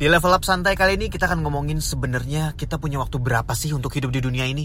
Di level up santai kali ini kita akan ngomongin sebenarnya kita punya waktu berapa sih untuk hidup di dunia ini.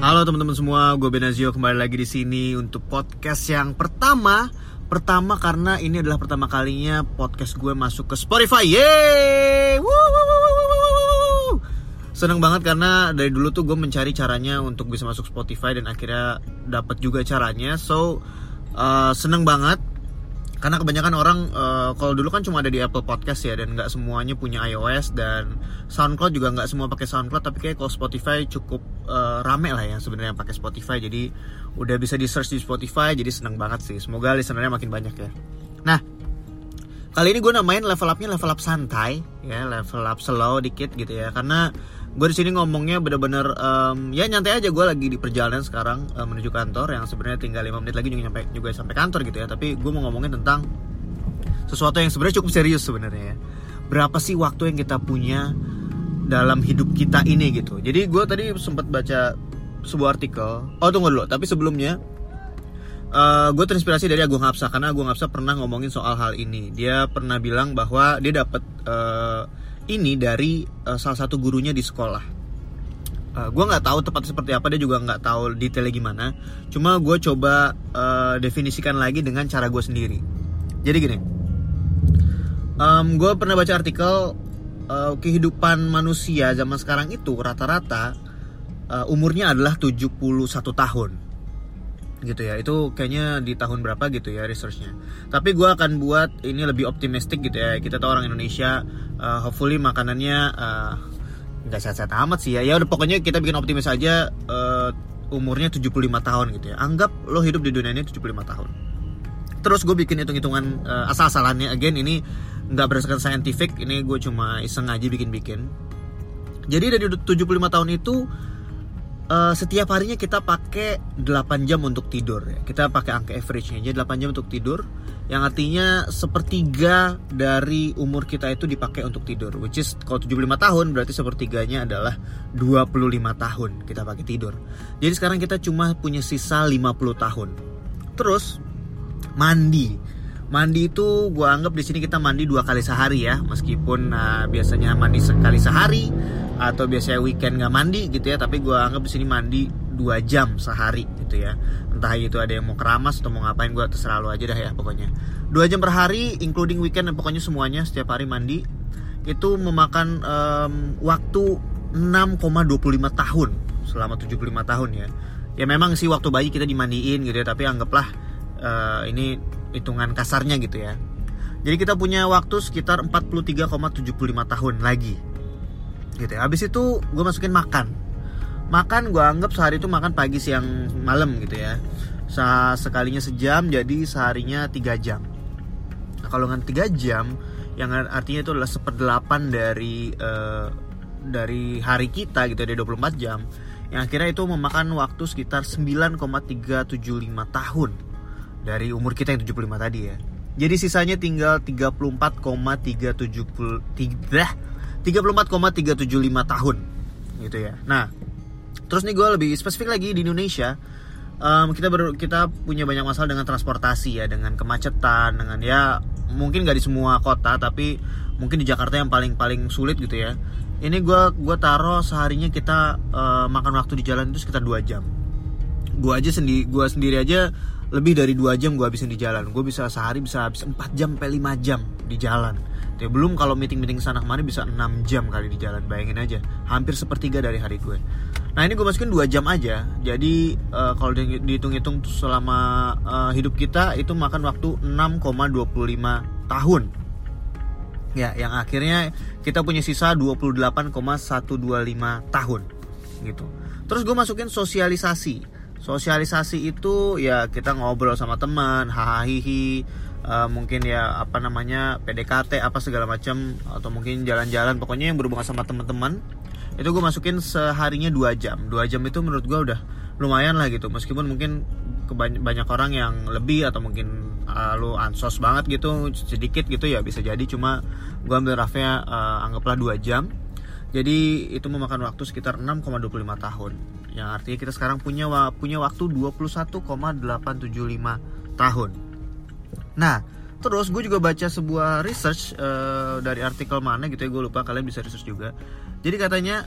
Halo teman-teman semua, gue Benazio kembali lagi di sini untuk podcast yang pertama. Pertama karena ini adalah pertama kalinya podcast gue masuk ke Spotify. Yeay! Woo. Seneng banget karena dari dulu tuh gue mencari caranya untuk bisa masuk Spotify dan akhirnya dapat juga caranya. So uh, seneng banget. Karena kebanyakan orang uh, kalau dulu kan cuma ada di Apple Podcast ya dan nggak semuanya punya iOS dan SoundCloud juga nggak semua pakai SoundCloud tapi kayak kalau Spotify cukup uh, rame lah yang sebenarnya pakai Spotify. Jadi udah bisa di search di Spotify jadi seneng banget sih. Semoga listenernya makin banyak ya. Nah kali ini gue namain level upnya level up santai ya level up slow dikit gitu ya. Karena gue di sini ngomongnya bener-bener um, ya nyantai aja. Gue lagi di perjalanan sekarang um, menuju kantor yang sebenarnya tinggal 5 menit lagi juga nyampe juga sampai kantor gitu ya. Tapi gue mau ngomongin tentang sesuatu yang sebenarnya cukup serius sebenarnya ya. Berapa sih waktu yang kita punya dalam hidup kita ini gitu? Jadi gue tadi sempat baca sebuah artikel. Oh tunggu dulu. Tapi sebelumnya Uh, gue terinspirasi dari Agung Hapsa. Karena Agung Hapsa pernah ngomongin soal hal ini. Dia pernah bilang bahwa dia dapat uh, ini dari uh, salah satu gurunya di sekolah. Uh, gue nggak tahu tepatnya seperti apa dia juga nggak tahu detailnya gimana. Cuma gue coba uh, definisikan lagi dengan cara gue sendiri. Jadi gini, um, gue pernah baca artikel uh, kehidupan manusia zaman sekarang itu rata-rata uh, umurnya adalah 71 tahun gitu ya. Itu kayaknya di tahun berapa gitu ya researchnya. Tapi gue akan buat ini lebih optimistik gitu ya. Kita tahu orang Indonesia uh, hopefully makanannya nggak uh, sehat-sehat amat sih ya. Ya udah pokoknya kita bikin optimis aja uh, umurnya 75 tahun gitu ya. Anggap lo hidup di dunia ini 75 tahun. Terus gue bikin hitung-hitungan uh, asal-asalannya. Again ini nggak berdasarkan scientific. Ini gue cuma iseng aja bikin-bikin. Jadi dari 75 tahun itu uh, setiap harinya kita pakai 8 jam untuk tidur ya. Kita pakai angka average-nya aja 8 jam untuk tidur yang artinya sepertiga dari umur kita itu dipakai untuk tidur which is kalau 75 tahun berarti sepertiganya adalah 25 tahun kita pakai tidur. Jadi sekarang kita cuma punya sisa 50 tahun. Terus mandi. Mandi itu gue anggap di sini kita mandi dua kali sehari ya, meskipun uh, biasanya mandi sekali sehari atau biasanya weekend nggak mandi gitu ya, tapi gue anggap di sini mandi dua jam sehari gitu ya. Entah itu ada yang mau keramas atau mau ngapain gue terserah lo aja dah ya pokoknya. Dua jam per hari, including weekend dan pokoknya semuanya setiap hari mandi itu memakan um, waktu 6,25 tahun selama 75 tahun ya. Ya memang sih waktu bayi kita dimandiin gitu ya, tapi anggaplah uh, ini hitungan kasarnya gitu ya. Jadi kita punya waktu sekitar 43,75 tahun lagi. Gitu ya. Habis itu gue masukin makan. Makan gue anggap sehari itu makan pagi, siang, malam gitu ya. Sekalinya sejam jadi seharinya 3 jam. Nah, kalau dengan 3 jam yang artinya itu adalah seperdelapan dari uh, dari hari kita gitu ya, dari 24 jam yang akhirnya itu memakan waktu sekitar 9,375 tahun dari umur kita yang 75 tadi ya. Jadi sisanya tinggal 34,375 tahun gitu ya. Nah, terus nih gue lebih spesifik lagi di Indonesia um, kita ber, kita punya banyak masalah dengan transportasi ya, dengan kemacetan, dengan ya mungkin gak di semua kota tapi mungkin di Jakarta yang paling paling sulit gitu ya. Ini gue gue taruh seharinya kita uh, makan waktu di jalan itu sekitar 2 jam. Gue aja sendiri gue sendiri aja lebih dari dua jam gue habisin di jalan. Gue bisa sehari bisa habis 4 jam sampai 5 jam di jalan. Ya belum kalau meeting meeting sana kemari bisa 6 jam kali di jalan. Bayangin aja hampir sepertiga dari hari gue. Nah ini gue masukin 2 jam aja. Jadi uh, kalau dihitung-hitung selama uh, hidup kita itu makan waktu 6,25 tahun. Ya yang akhirnya kita punya sisa 28,125 tahun gitu. Terus gue masukin sosialisasi sosialisasi itu ya kita ngobrol sama teman hahaha uh, mungkin ya apa namanya PDKT apa segala macam atau mungkin jalan-jalan pokoknya yang berhubungan sama teman-teman itu gue masukin seharinya dua jam. Dua jam itu menurut gue udah lumayan lah gitu. Meskipun mungkin banyak orang yang lebih atau mungkin uh, lu ansos banget gitu sedikit gitu ya bisa jadi. Cuma gue ambil rafnya uh, anggaplah dua jam. Jadi itu memakan waktu sekitar 6,25 tahun yang artinya kita sekarang punya punya waktu 21,875 tahun. Nah, terus gue juga baca sebuah research uh, dari artikel mana gitu ya gue lupa kalian bisa research juga. Jadi katanya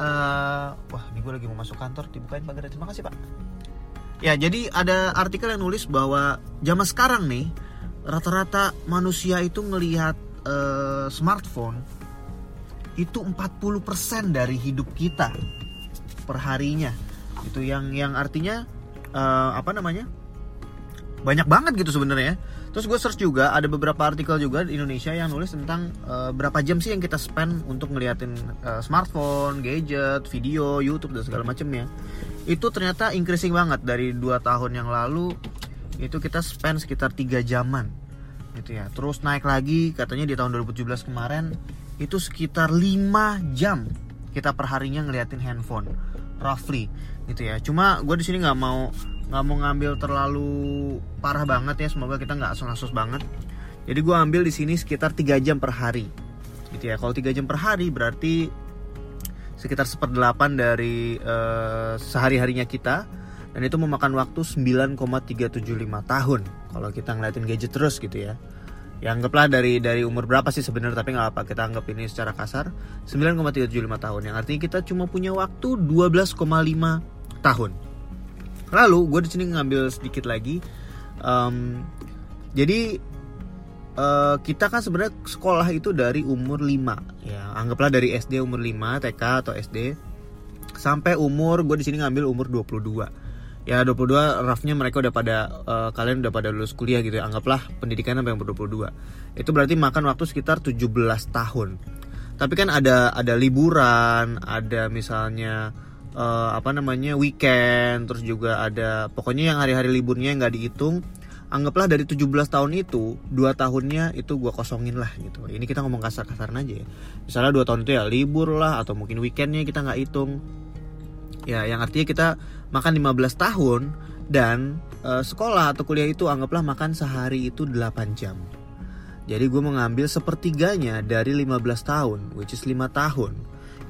uh, wah ini gue lagi mau masuk kantor dibukain pagar terima kasih pak. Ya jadi ada artikel yang nulis bahwa zaman sekarang nih rata-rata manusia itu ngelihat uh, smartphone itu 40% dari hidup kita perharinya. Itu yang yang artinya uh, apa namanya? Banyak banget gitu sebenarnya. Terus gue search juga ada beberapa artikel juga di Indonesia yang nulis tentang uh, berapa jam sih yang kita spend untuk ngeliatin uh, smartphone, gadget, video, YouTube dan segala macamnya itu ternyata increasing banget. Dari dua tahun yang lalu itu kita spend sekitar tiga jaman gitu ya. Terus naik lagi katanya di tahun 2017 kemarin itu sekitar 5 jam kita perharinya ngeliatin handphone roughly gitu ya. Cuma gue di sini nggak mau nggak mau ngambil terlalu parah banget ya. Semoga kita nggak asus banget. Jadi gue ambil di sini sekitar 3 jam per hari gitu ya. Kalau 3 jam per hari berarti sekitar seperdelapan dari uh, sehari harinya kita. Dan itu memakan waktu 9,375 tahun kalau kita ngeliatin gadget terus gitu ya ya anggaplah dari dari umur berapa sih sebenarnya tapi nggak apa kita anggap ini secara kasar. 9,375 tahun. Yang artinya kita cuma punya waktu 12,5 tahun. Lalu gue di sini ngambil sedikit lagi. Um, jadi uh, kita kan sebenarnya sekolah itu dari umur 5 ya anggaplah dari SD umur 5 TK atau SD sampai umur gue di sini ngambil umur 22 ya 22 roughnya mereka udah pada uh, kalian udah pada lulus kuliah gitu ya. Anggaplah pendidikan sampai yang 22 itu berarti makan waktu sekitar 17 tahun. Tapi kan ada ada liburan ada misalnya uh, apa namanya weekend terus juga ada pokoknya yang hari-hari liburnya nggak dihitung. Anggaplah dari 17 tahun itu dua tahunnya itu gue kosongin lah gitu. Ini kita ngomong kasar-kasaran aja ya. Misalnya dua tahun itu ya libur lah atau mungkin weekendnya kita nggak hitung. Ya yang artinya kita makan 15 tahun dan e, sekolah atau kuliah itu anggaplah makan sehari itu 8 jam. Jadi gue mengambil sepertiganya dari 15 tahun which is 5 tahun.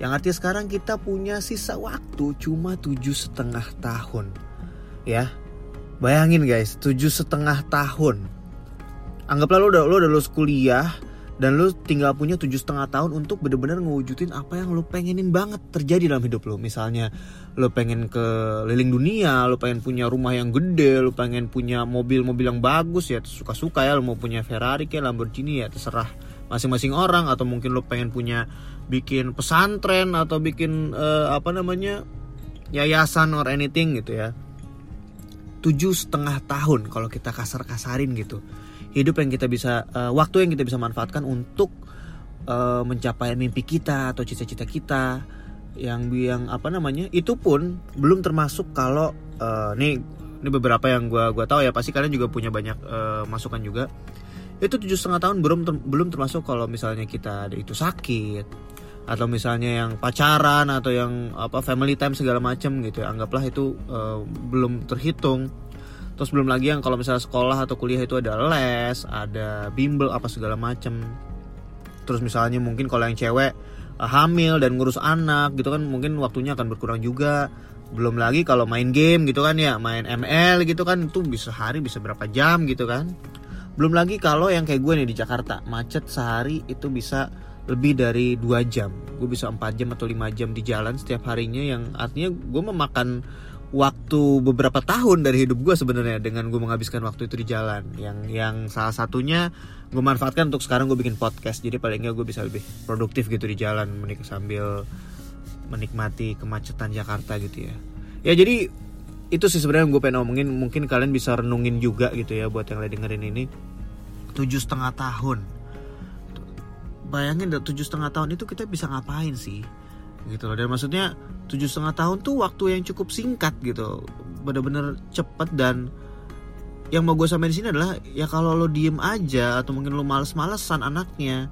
Yang artinya sekarang kita punya sisa waktu cuma tujuh setengah tahun. Ya bayangin guys tujuh setengah tahun. Anggaplah lo udah lo udah lulus kuliah dan lu tinggal punya tujuh setengah tahun untuk bener-bener ngewujudin apa yang lu pengenin banget terjadi dalam hidup lu misalnya lu pengen ke liling dunia lu pengen punya rumah yang gede lu pengen punya mobil-mobil yang bagus ya suka-suka ya lu mau punya Ferrari kayak Lamborghini ya terserah masing-masing orang. Atau mungkin lu pengen punya bikin pesantren atau bikin uh, apa namanya yayasan or anything gitu ya. Tujuh setengah tahun kalau kita kasar-kasarin gitu. Hidup yang kita bisa uh, waktu yang kita bisa manfaatkan untuk uh, mencapai mimpi kita atau cita-cita kita yang yang apa namanya itu pun belum termasuk kalau uh, nih ini beberapa yang gua gua tahu ya pasti kalian juga punya banyak uh, masukan juga. Itu tujuh setengah tahun belum ter, belum termasuk kalau misalnya kita itu sakit atau misalnya yang pacaran atau yang apa family time segala macam gitu ya anggaplah itu uh, belum terhitung. Terus belum lagi yang kalau misalnya sekolah atau kuliah itu ada les ada bimbel apa segala macem. Terus misalnya mungkin kalau yang cewek hamil dan ngurus anak gitu kan mungkin waktunya akan berkurang juga. Belum lagi kalau main game gitu kan ya main ML gitu kan itu bisa hari bisa berapa jam gitu kan. Belum lagi kalau yang kayak gue nih di Jakarta macet sehari itu bisa lebih dari dua jam. Gue bisa 4 jam atau 5 jam di jalan setiap harinya yang artinya gue memakan waktu beberapa tahun dari hidup gue sebenarnya dengan gue menghabiskan waktu itu di jalan. Yang yang salah satunya gue manfaatkan untuk sekarang gue bikin podcast. Jadi paling nggak gue bisa lebih produktif gitu di jalan menik sambil menikmati kemacetan Jakarta gitu ya. Ya jadi itu sih sebenarnya gue pengen ngomongin mungkin kalian bisa renungin juga gitu ya buat yang lagi dengerin ini. Tujuh setengah tahun. Bayangin tujuh setengah tahun itu kita bisa ngapain sih gitu loh. Dan maksudnya tujuh setengah tahun tuh waktu yang cukup singkat gitu. Bener-bener cepet dan yang mau gue sampaikan di sini adalah ya kalau lo diem aja atau mungkin lo males-malesan anaknya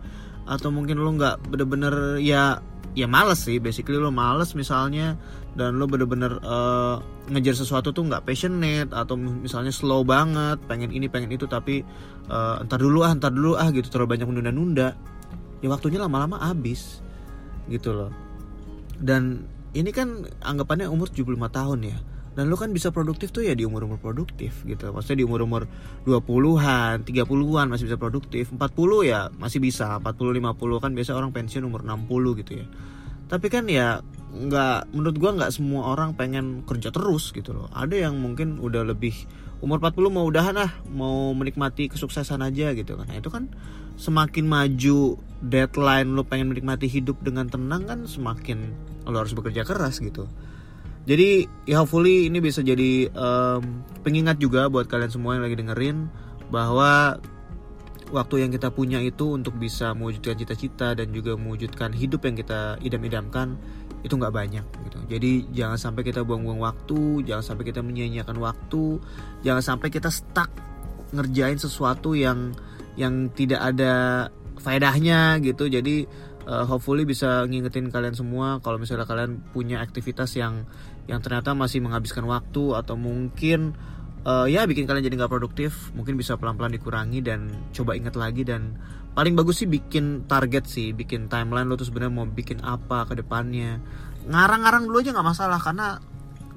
atau mungkin lo nggak bener-bener ya ya males sih. Basically lo males misalnya dan lo bener-bener uh, ngejar sesuatu tuh nggak passionate atau misalnya slow banget pengen ini pengen itu tapi uh, entar dulu ah entar dulu ah gitu. Terlalu banyak menunda-nunda. Ya waktunya lama-lama habis gitu loh dan ini kan anggapannya umur 75 tahun ya. Dan lu kan bisa produktif tuh ya di umur-umur produktif gitu. Maksudnya di umur-umur 20-an 30-an masih bisa produktif. 40 ya masih bisa. 40 50 kan biasa orang pensiun umur 60 gitu ya. Tapi kan ya nggak menurut gua nggak semua orang pengen kerja terus gitu loh. Ada yang mungkin udah lebih umur 40 mau udahan lah mau menikmati kesuksesan aja gitu kan. Nah, itu kan semakin maju deadline lo pengen menikmati hidup dengan tenang kan semakin lo harus bekerja keras gitu. Jadi ya hopefully ini bisa jadi um, pengingat juga buat kalian semua yang lagi dengerin bahwa waktu yang kita punya itu untuk bisa mewujudkan cita-cita dan juga mewujudkan hidup yang kita idam-idamkan itu nggak banyak gitu. Jadi jangan sampai kita buang-buang waktu, jangan sampai kita menyia-nyiakan waktu, jangan sampai kita stuck ngerjain sesuatu yang yang tidak ada faedahnya gitu. Jadi uh, hopefully bisa ngingetin kalian semua kalau misalnya kalian punya aktivitas yang yang ternyata masih menghabiskan waktu atau mungkin uh, ya bikin kalian jadi nggak produktif, mungkin bisa pelan-pelan dikurangi dan coba ingat lagi. Dan paling bagus sih bikin target sih bikin timeline lo tuh sebenarnya mau bikin apa ke depannya. Ngarang-ngarang dulu aja nggak masalah karena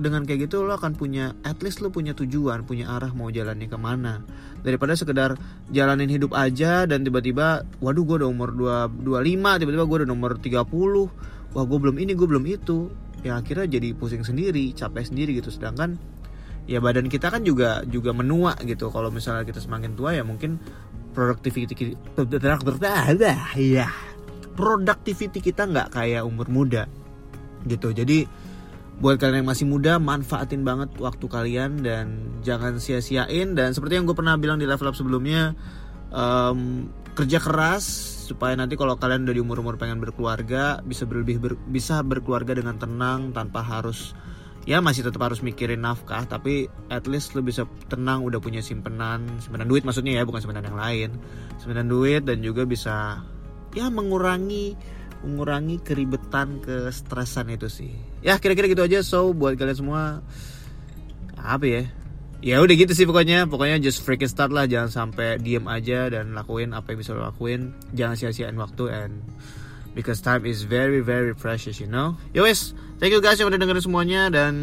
dengan kayak gitu lo akan punya at least lo punya tujuan punya arah mau jalannya ke mana. Daripada sekedar jalanin hidup aja dan tiba-tiba waduh gue udah umur 2, 25 tiba-tiba gue udah nomor 30 wah gue belum ini gue belum itu. Ya akhirnya jadi pusing sendiri capek sendiri gitu. Sedangkan ya badan kita kan juga juga menua gitu. Kalau misalnya kita semakin tua ya mungkin productivity ya productivity kita nggak kayak umur muda gitu. Jadi buat kalian yang masih muda manfaatin banget waktu kalian dan jangan sia-siain. Dan seperti yang gue pernah bilang di level up sebelumnya um, kerja keras supaya nanti kalau kalian udah di umur-umur pengen berkeluarga bisa berlebih ber, bisa berkeluarga dengan tenang tanpa harus ya masih tetap harus mikirin nafkah tapi at least lo bisa tenang udah punya simpenan simpenan duit maksudnya ya bukan simpenan yang lain. Simpenan duit dan juga bisa ya mengurangi mengurangi keribetan kestresan itu sih. Ya kira-kira gitu aja. So buat kalian semua apa ya? Ya udah gitu sih pokoknya. Pokoknya just freaking start lah. Jangan sampai diem aja dan lakuin apa yang bisa lo lakuin. Jangan sia-siain waktu and because time is very very precious you know? Yo wes thank you guys yang udah dengerin semuanya dan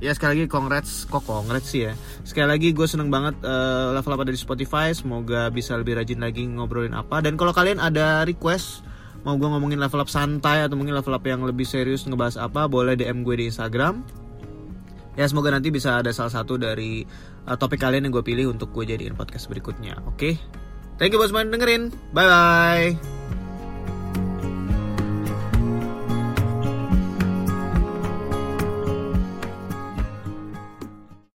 ya sekali lagi congrats kok congrats sih ya? Sekali lagi gue seneng banget uh, level apa dari Spotify semoga bisa lebih rajin lagi ngobrolin apa. Dan kalau kalian ada request mau gue ngomongin level up santai atau mungkin level up yang lebih serius ngebahas apa boleh DM gue di Instagram. Ya semoga nanti bisa ada salah satu dari uh, topik kalian yang gue pilih untuk gue jadiin podcast berikutnya oke? Okay? thank you buat semuanya dengerin. Bye bye